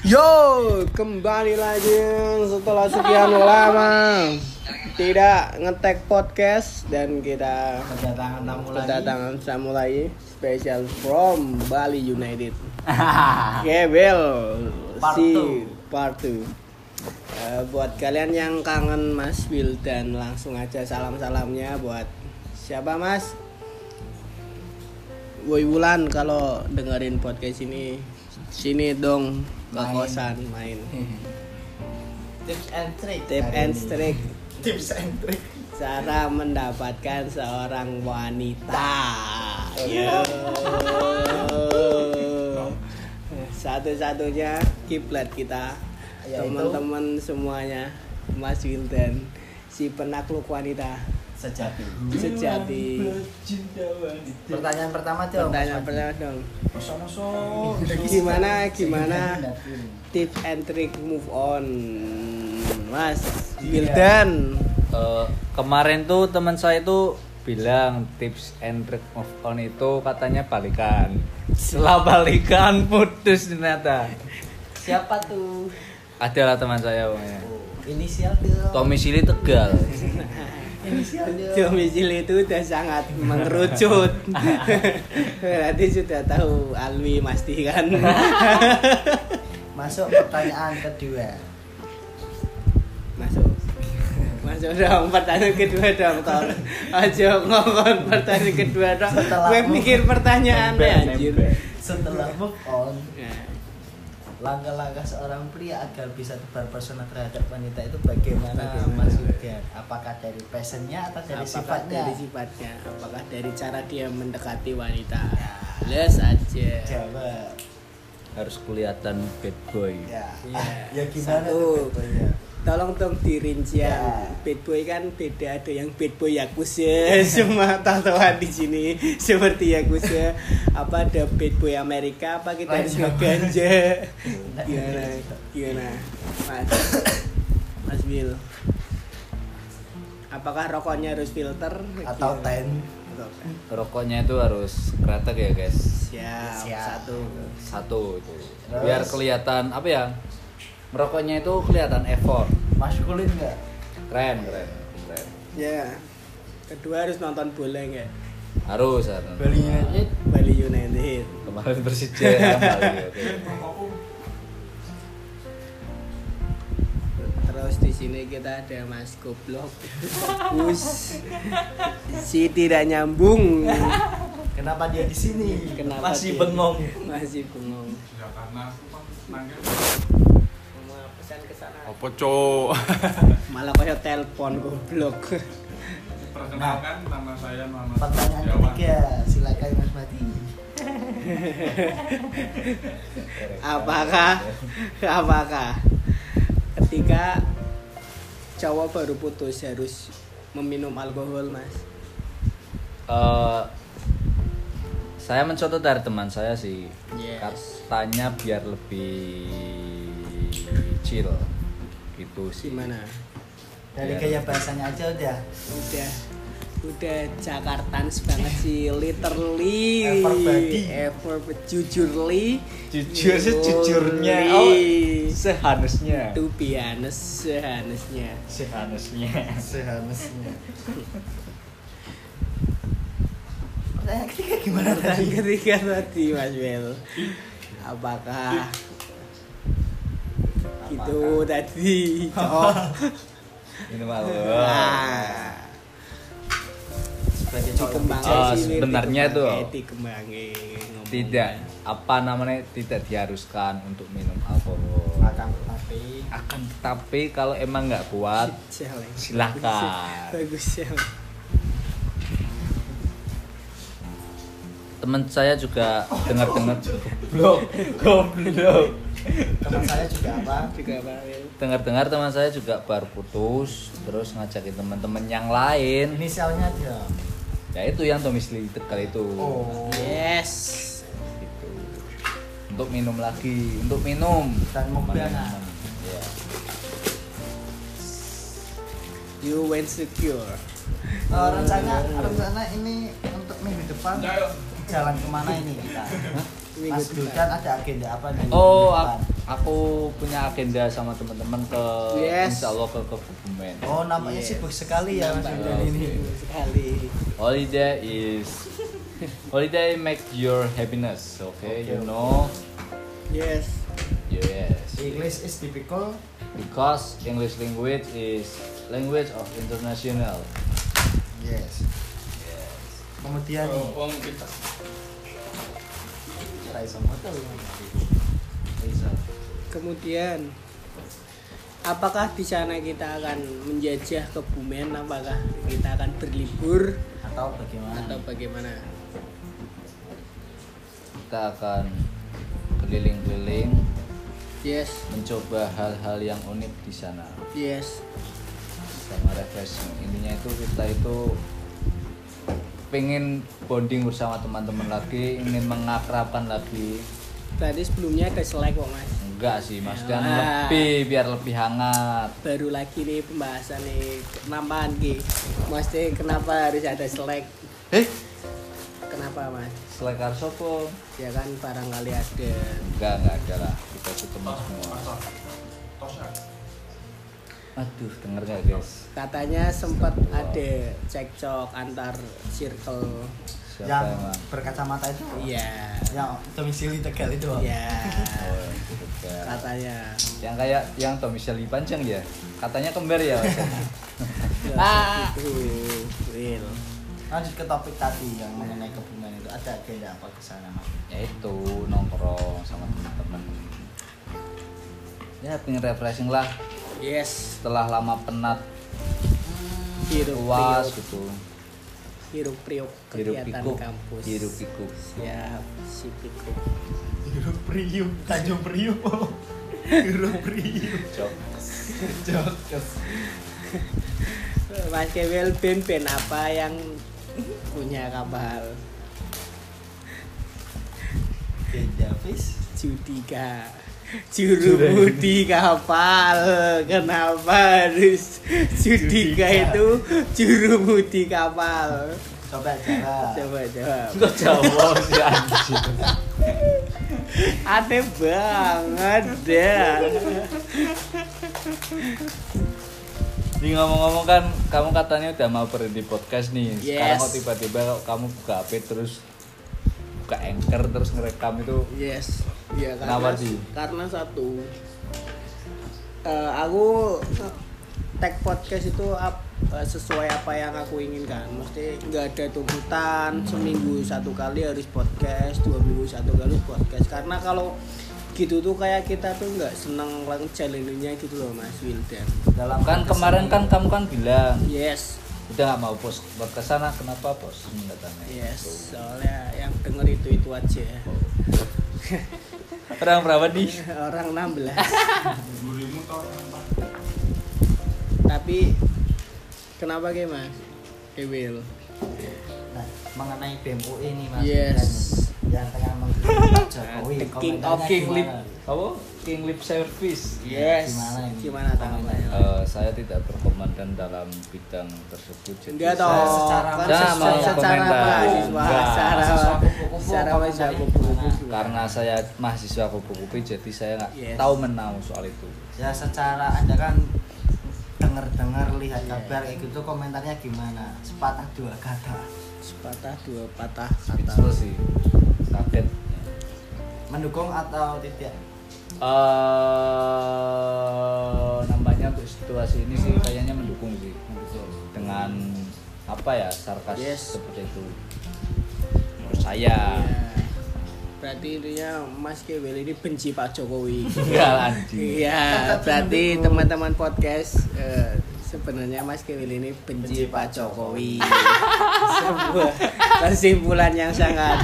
Yo, kembali lagi setelah sekian lama tidak ngetek podcast dan kita kedatangan tamu lagi kedatangan tamu lagi special from Bali United. Part si part 2. Eh, buat kalian yang kangen Mas Will dan langsung aja salam-salamnya buat siapa Mas? Woi Wulan kalau dengerin podcast ini sini dong ke Main. kosan main. tips and trick Tip hari and trick tips and trick cara mendapatkan seorang wanita. Yo. Satu-satunya kiblat kita teman-teman semuanya Mas Wildan si penakluk wanita sejati sejati. Pertanyaan pertama tuh Pertanyaan pertama dong. masa Gimana gimana tips and trick move on Mas Wildan? Eh, kemarin tuh teman saya itu bilang tips and trick move on itu katanya balikan. Setelah balikan putus ternyata. siapa tuh Adalah teman saya pokoknya. oh, inisial tuh Domisili Tegal. Domisili itu udah sangat mengerucut. Berarti sudah tahu Alwi Masti kan. masuk pertanyaan kedua Masuk. Masuk dong pertanyaan kedua dong Tor. Aja ngomong pertanyaan kedua dong. Gue mikir pertanyaannya anjir. setelah move on Nah, langkah-langkah seorang pria agar bisa tebar pesona terhadap wanita itu bagaimana, Bagaimana? Mas Yudan? Apakah dari passionnya atau dari apakah sifatnya? dari sifatnya? Apakah dari cara dia mendekati wanita? Les aja. Jawab. Harus kelihatan bad boy. Ya. Iya. Ya gimana Satu. tuh bad Tolong dong dirincian. Ya. Bad boy kan beda ada yang bad boy yakuza semua tatoan di sini seperti yakuza. Apa ada bad boy Amerika apa kita harus ngeganja? Gimana? Gimana? Mas. Mas Will. Apakah rokoknya harus filter Atau Gimana? ten? Atau ten? Rokoknya itu harus kretek ya guys. Siap, Siap. satu. Satu itu. Terus? Biar kelihatan apa ya? Merokoknya itu kelihatan effort. Maskulin nggak? Keren, keren. keren. Ya. Kedua harus nonton bola nggak? Harus, harus. Bali United. Bali United. Kemarin Persija ya. Terus di sini kita ada Mas Goblok. Bus. Si tidak nyambung. Kenapa dia di sini? Kenapa Masih dia- bengong. Masih bengong. Ya karena aku pesan ke sana. Apa cok? Malah kayak telepon goblok. Perkenalkan nama saya Muhammad Pertanyaan Setiawan. ketiga, silakan Mas Mati. apakah apakah ketika cowok baru putus harus meminum alkohol, Mas? Eh, saya mencontoh dari teman saya sih Yes. katanya biar lebih chill gitu sih Gimana? Dari Ya. gaya bahasanya aja udah. udah udah Jakartans banget sih literally Everybody. ever jujurly jujur Yoi. sejujurnya oh seharusnya to be honest seharusnya seharusnya Seharusnya. Pertanyaan ketiga gimana tadi? ketika tadi Mas Wel apakah itu tadi. Ini malu. Nah Sebagai Oh, sebenarnya ngomongnya. tidak. Apa namanya tidak diharuskan untuk minum alkohol. Akan tetapi. Akan tetapi kalau emang nggak kuat Sial, Silakan. bagus ya teman saya juga dengar dengar goblok. Goblok teman saya juga apa? juga Pak Wel dengar-dengar teman saya juga baru putus terus ngajakin teman-teman yang lain Inisialnya dia. ya itu yang domisili tegal itu Oh. yes gitu untuk minum lagi untuk minum Dan Teman-teman. Iya. you went secure Oh, rencana rencana ini untuk minggu depan Ayo. jalan ke mana ini kita? Mas. Wildan ada agenda apa nih? Oh, aku, aku punya agenda sama teman-teman ke Yes. Insya Allah ke Kebumen. Oh, nampaknya Yes. sibuk sekali ya Mas Nampak Wildan ini. sekali Holiday is holiday make your happiness, okay? You know, yes yes. English is typical. Because English language is language of international. Yes. Yes. Kemudian kita. Raisa Moto Raisa. kemudian apakah di sana kita akan menjajah kebumen apakah kita akan berlibur Atau bagaimana? atau bagaimana Kita akan keliling-keliling yes mencoba hal-hal yang unik di sana yes sama refreshing. Intinya itu kita itu pengen bonding bersama teman-teman lagi, ingin mengakrabkan lagi. berarti sebelumnya ada selek kok mas Enggak sih, maksudnya Wah. lebih biar lebih hangat. baru lagi nih pembahasan nih nambahan ki Maksudnya kenapa harus ada selek Eh, kenapa mas selekar sopo? ya kan barangkali ada Enggak, enggak ada lah. Kita itu teman semua. Aduh, denger gak guys? katanya sempat ada cekcok antar circle Siapa yang emang? berkacamata itu iya yang domisili Tegal itu iya Oh, juga. katanya Yang kayak yang domisili panjang ya? Katanya kembar ya? Ah itu Will lanjut ke topik tadi yang mengenai kebumen itu ada agenda apa ke sana mas ya itu nongkrong sama teman-teman. Ya pengen refreshing lah yes. Setelah lama penat hirup puas priuk gitu. hirup priuk Hirup kegiatan pikuk, kampus. Hirup pikuk. siap si pikuk Hirup Priuk Tanjung Priuk Hirup Priuk Cok. Jokes Mas Kewel band band apa yang punya kapal? Ben Davis? Judika juru kapal kenapa harus Judika itu juru kapal coba jawab coba jawab Kok jawab sih anjir? aneh banget dah Ini ngomong-ngomong kan kamu katanya udah mau berhenti podcast nih. Sekarang Yes. kok tiba-tiba kamu buka HP terus buka anchor terus ngerekam itu. Yes. Ya Kenapa, karena Di? karena satu eh, aku tag podcast itu ap- eh, sesuai apa yang aku inginkan. Mesti nggak ada tuntutan seminggu satu kali harus podcast dua minggu satu kali podcast. Karena kalau gitu tuh kayak kita tuh nggak seneng lang challenge-nya gitu loh mas Wildan. Dalam kan kemarin kan kamu kan bilang yes udah mau post podcast sana kenapa post mendatangnya yes soalnya yang denger itu itu aja. Orang berapa nih? Orang 16 Gurimu tau apa? tapi kenapa mas? Kewil nah, mengenai BMU ini mas. Yes. Yang tengah mengkritik Pak Jokowi The king of king lip apa? King lip service. Yes. Gimana ini? gimana tanggapannya? Eh, saya tidak berkomandan dalam bidang tersebut jadi enggak toh secara- kan secara, mau secara komentar. mahasiswa secara secara mahasiswa. kupu-kupu karena saya mahasiswa kupu-kupu jadi saya nggak Yes. tahu menau soal itu. Ya secara anda kan dengar-dengar lihat kabar kayak gitu komentarnya gimana? Sepatah dua kata. Sepatah dua patah kata. sih kaget mendukung atau tidak? Eh nampaknya untuk situasi ini sih kayaknya mendukung sih. Dengan apa ya sarkas Yes. seperti itu. Menurut saya. Ya. berarti intinya Mas Kewil ini benci Pak Jokowi. Iya, berarti teman-teman podcast eh, sebenarnya Mas Kewil ini benci Pak Jokowi. Sebuah kesimpulan yang sangat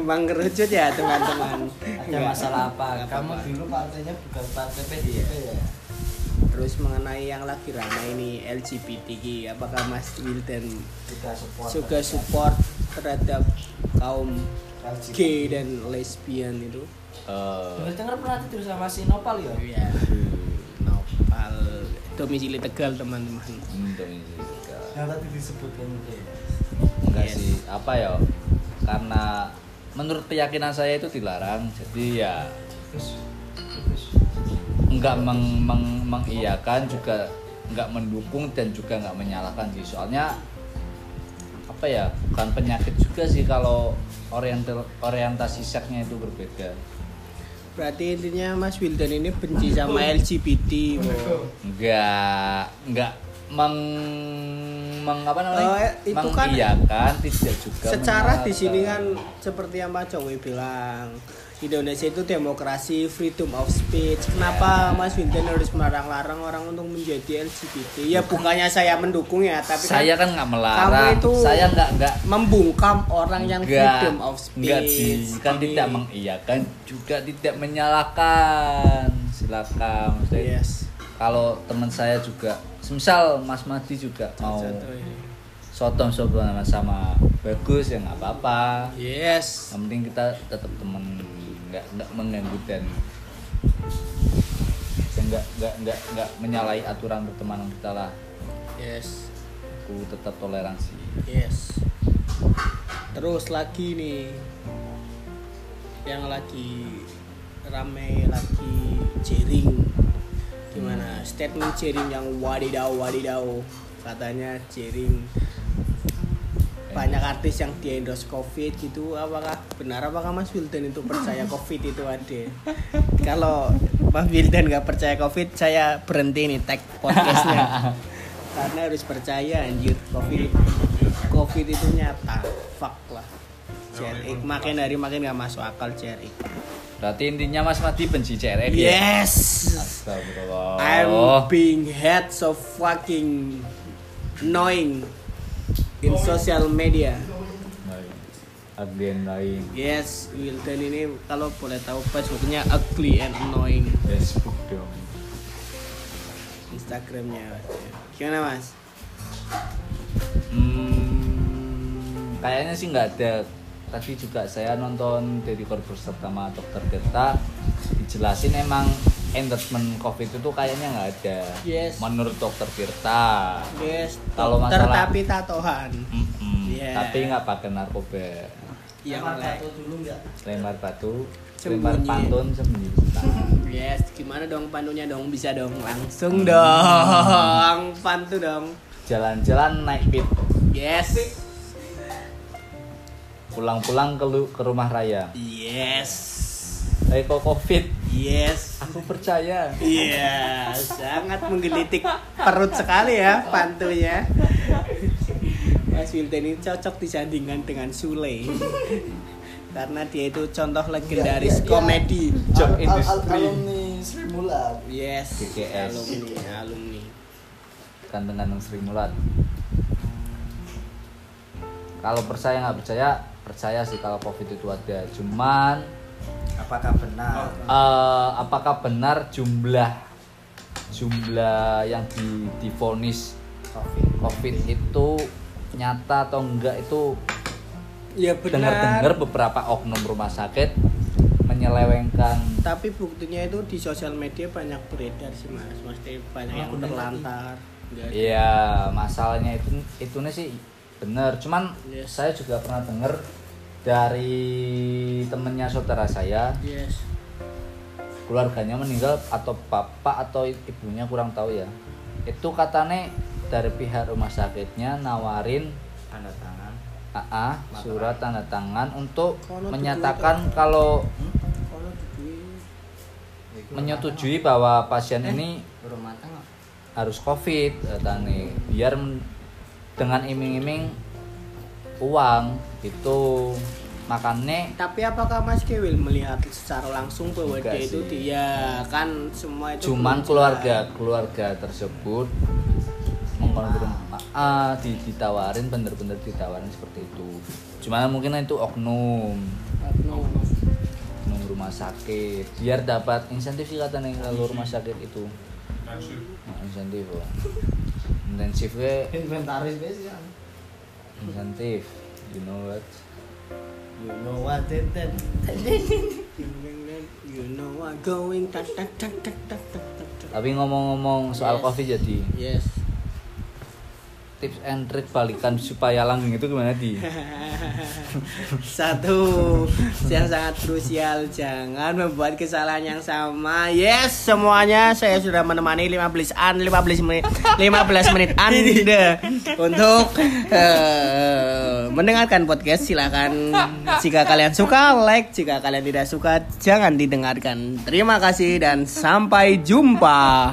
mengkerucut ya teman-teman. ada masalah apa kamu dulu partainya bukan partai PDIP ya Terus mengenai yang lagi ramai ini LGBTQ, apakah Mas Wildan juga support juga support terhadap kaum LGBT. gay dan lesbian itu? Eh, dengar pernah tidur sama si Nopal ya Ya, Nopal domisili Tegal teman-teman. ini sih, enggak. yang tadi disebutkan itu ya. enggak Yes. sih apa ya karena menurut keyakinan saya itu dilarang jadi ya nggak meng, meng- mengiyakan juga nggak mendukung dan juga nggak menyalahkan sih soalnya apa ya bukan penyakit juga sih kalau oriental orientasi seksnya itu berbeda Berarti intinya Mas Wildan ini benci sama LGBT. Bo. nggak nggak meng, meng apa namanya Oh, itu kan- mengiyakan tidak juga Secara di sini kan seperti yang Pak Jokowi bilang, Indonesia itu demokrasi, freedom of speech. Kenapa Mas Wildan harus melarang-larang orang untuk menjadi LGBT? Ya bukannya saya mendukung ya, tapi kan saya kan nggak melarang kamu itu saya nggak nggak membungkam orang yang Enggak, freedom of speech. enggak sih, kan Jadi, tidak mengiyakan juga tidak menyalahkan. Silakan. Yes. Kalau teman saya juga, misal Mas Madi juga mau sotong sotong sama sama bagus ya nggak apa-apa. Yes. Yang penting kita tetap teman, nggak nggak mengganggu dan nggak nggak nggak nggak menyalahi aturan pertemanan kita lah. Yes. Aku tetap toleransi. Yes. Terus lagi nih yang lagi rame lagi jaring gimana? Statement jaring yang wadidaw wadidaw. Katanya jaring banyak artis yang di endorse covid gitu. Apakah benar? Apakah Mas Wildan itu percaya covid itu ada kalau Mas Wildan nggak percaya covid saya berhenti nih tag podcastnya. Karena harus percaya anjir covid. Covid itu nyata. Fuck lah. CRX makin hari makin gak masuk akal CRX Berarti intinya Mas Madi benci ya? yes Astagfirullah. I'm being head so fucking annoying in social media Agen lain. yes Wildan ini kalau boleh tahu Facebooknya ugly and annoying Facebook dong. Instagramnya gimana mas Hmm, kayaknya sih nggak ada. Tadi juga saya nonton dari Korbus pertama Dokter Tirta dijelasin emang endorsement COVID itu kayaknya nggak ada. Yes. Menurut Dokter Tirta. yes Kalau dokter masalah- tapi tatohan Mm-mm, Yeah. Tapi nggak pakai narkoba. yang Lempar batu dulu nggak Lempar batu, lempar pantun sembunyi. Yes, gimana dong pantunya dong? Bisa dong, langsung dong. Pantu dong. Jalan-jalan naik pit, Yes. Pulang-pulang ke, lu- ke rumah raya. Yes. Eko COVID, Yes. aku percaya. Iya, sangat menggelitik perut sekali ya pantunya. Mas Wildan ini cocok disandingkan dengan Sule. Karena dia itu contoh legendaris Dia- dia- komedi. Job Al- al- al- industry. alumni Sri Mulat Yes, GGS. alumni, alumni. Ganteng-ganteng Sri Mulat. Kalau percaya nggak percaya, percaya sih kalau COVID itu ada. Cuman apakah benar eh, apakah benar jumlah jumlah yang di divonis covid COVID itu nyata atau enggak itu Ya benar. dengar-dengar beberapa oknum rumah sakit menyelewengkan Tapi buktinya itu di sosial media banyak beredar sih mas. Mesti banyak yang Aku terlantar. Iya, masalahnya itu itu sih benar. Cuman Yes. saya juga pernah dengar dari temennya saudara saya, Yes. keluarganya meninggal atau bapak atau ibunya kurang tahu ya. Itu katanya dari pihak rumah sakitnya nawarin tanda tangan. AA surat tanda tangan untuk Kono menyatakan kalau duit. menyetujui bahwa pasien ini rumah tangga. harus covid katanya biar dengan iming-iming uang itu makanya Tapi apakah Mas Kewil melihat secara langsung bahwa dia itu dia? Kan semua itu cuman keluarga keluarga tersebut mengkonfirm ah di- ditawarin bener-bener ditawarin seperti itu. Cuman mungkin itu oknum. Oknum. oknum rumah sakit. Biar dapat insentif sih katanya kalau rumah sakit itu. Nah, insentif oh. intensifnya inventaris biasa. Insentif You know what? You know what it then? you know what going tak tak tak tak tak tak. Tapi ngomong-ngomong soal yes. kopi jadi. Yes tips and trick balikan supaya langgeng itu gimana di Satu yang sangat krusial jangan membuat kesalahan yang sama. Yes, semuanya saya sudah menemani 15 an 15 menit 15 menit Anda untuk eh, mendengarkan podcast silakan jika kalian suka like, jika kalian tidak suka jangan didengarkan. Terima kasih dan sampai jumpa.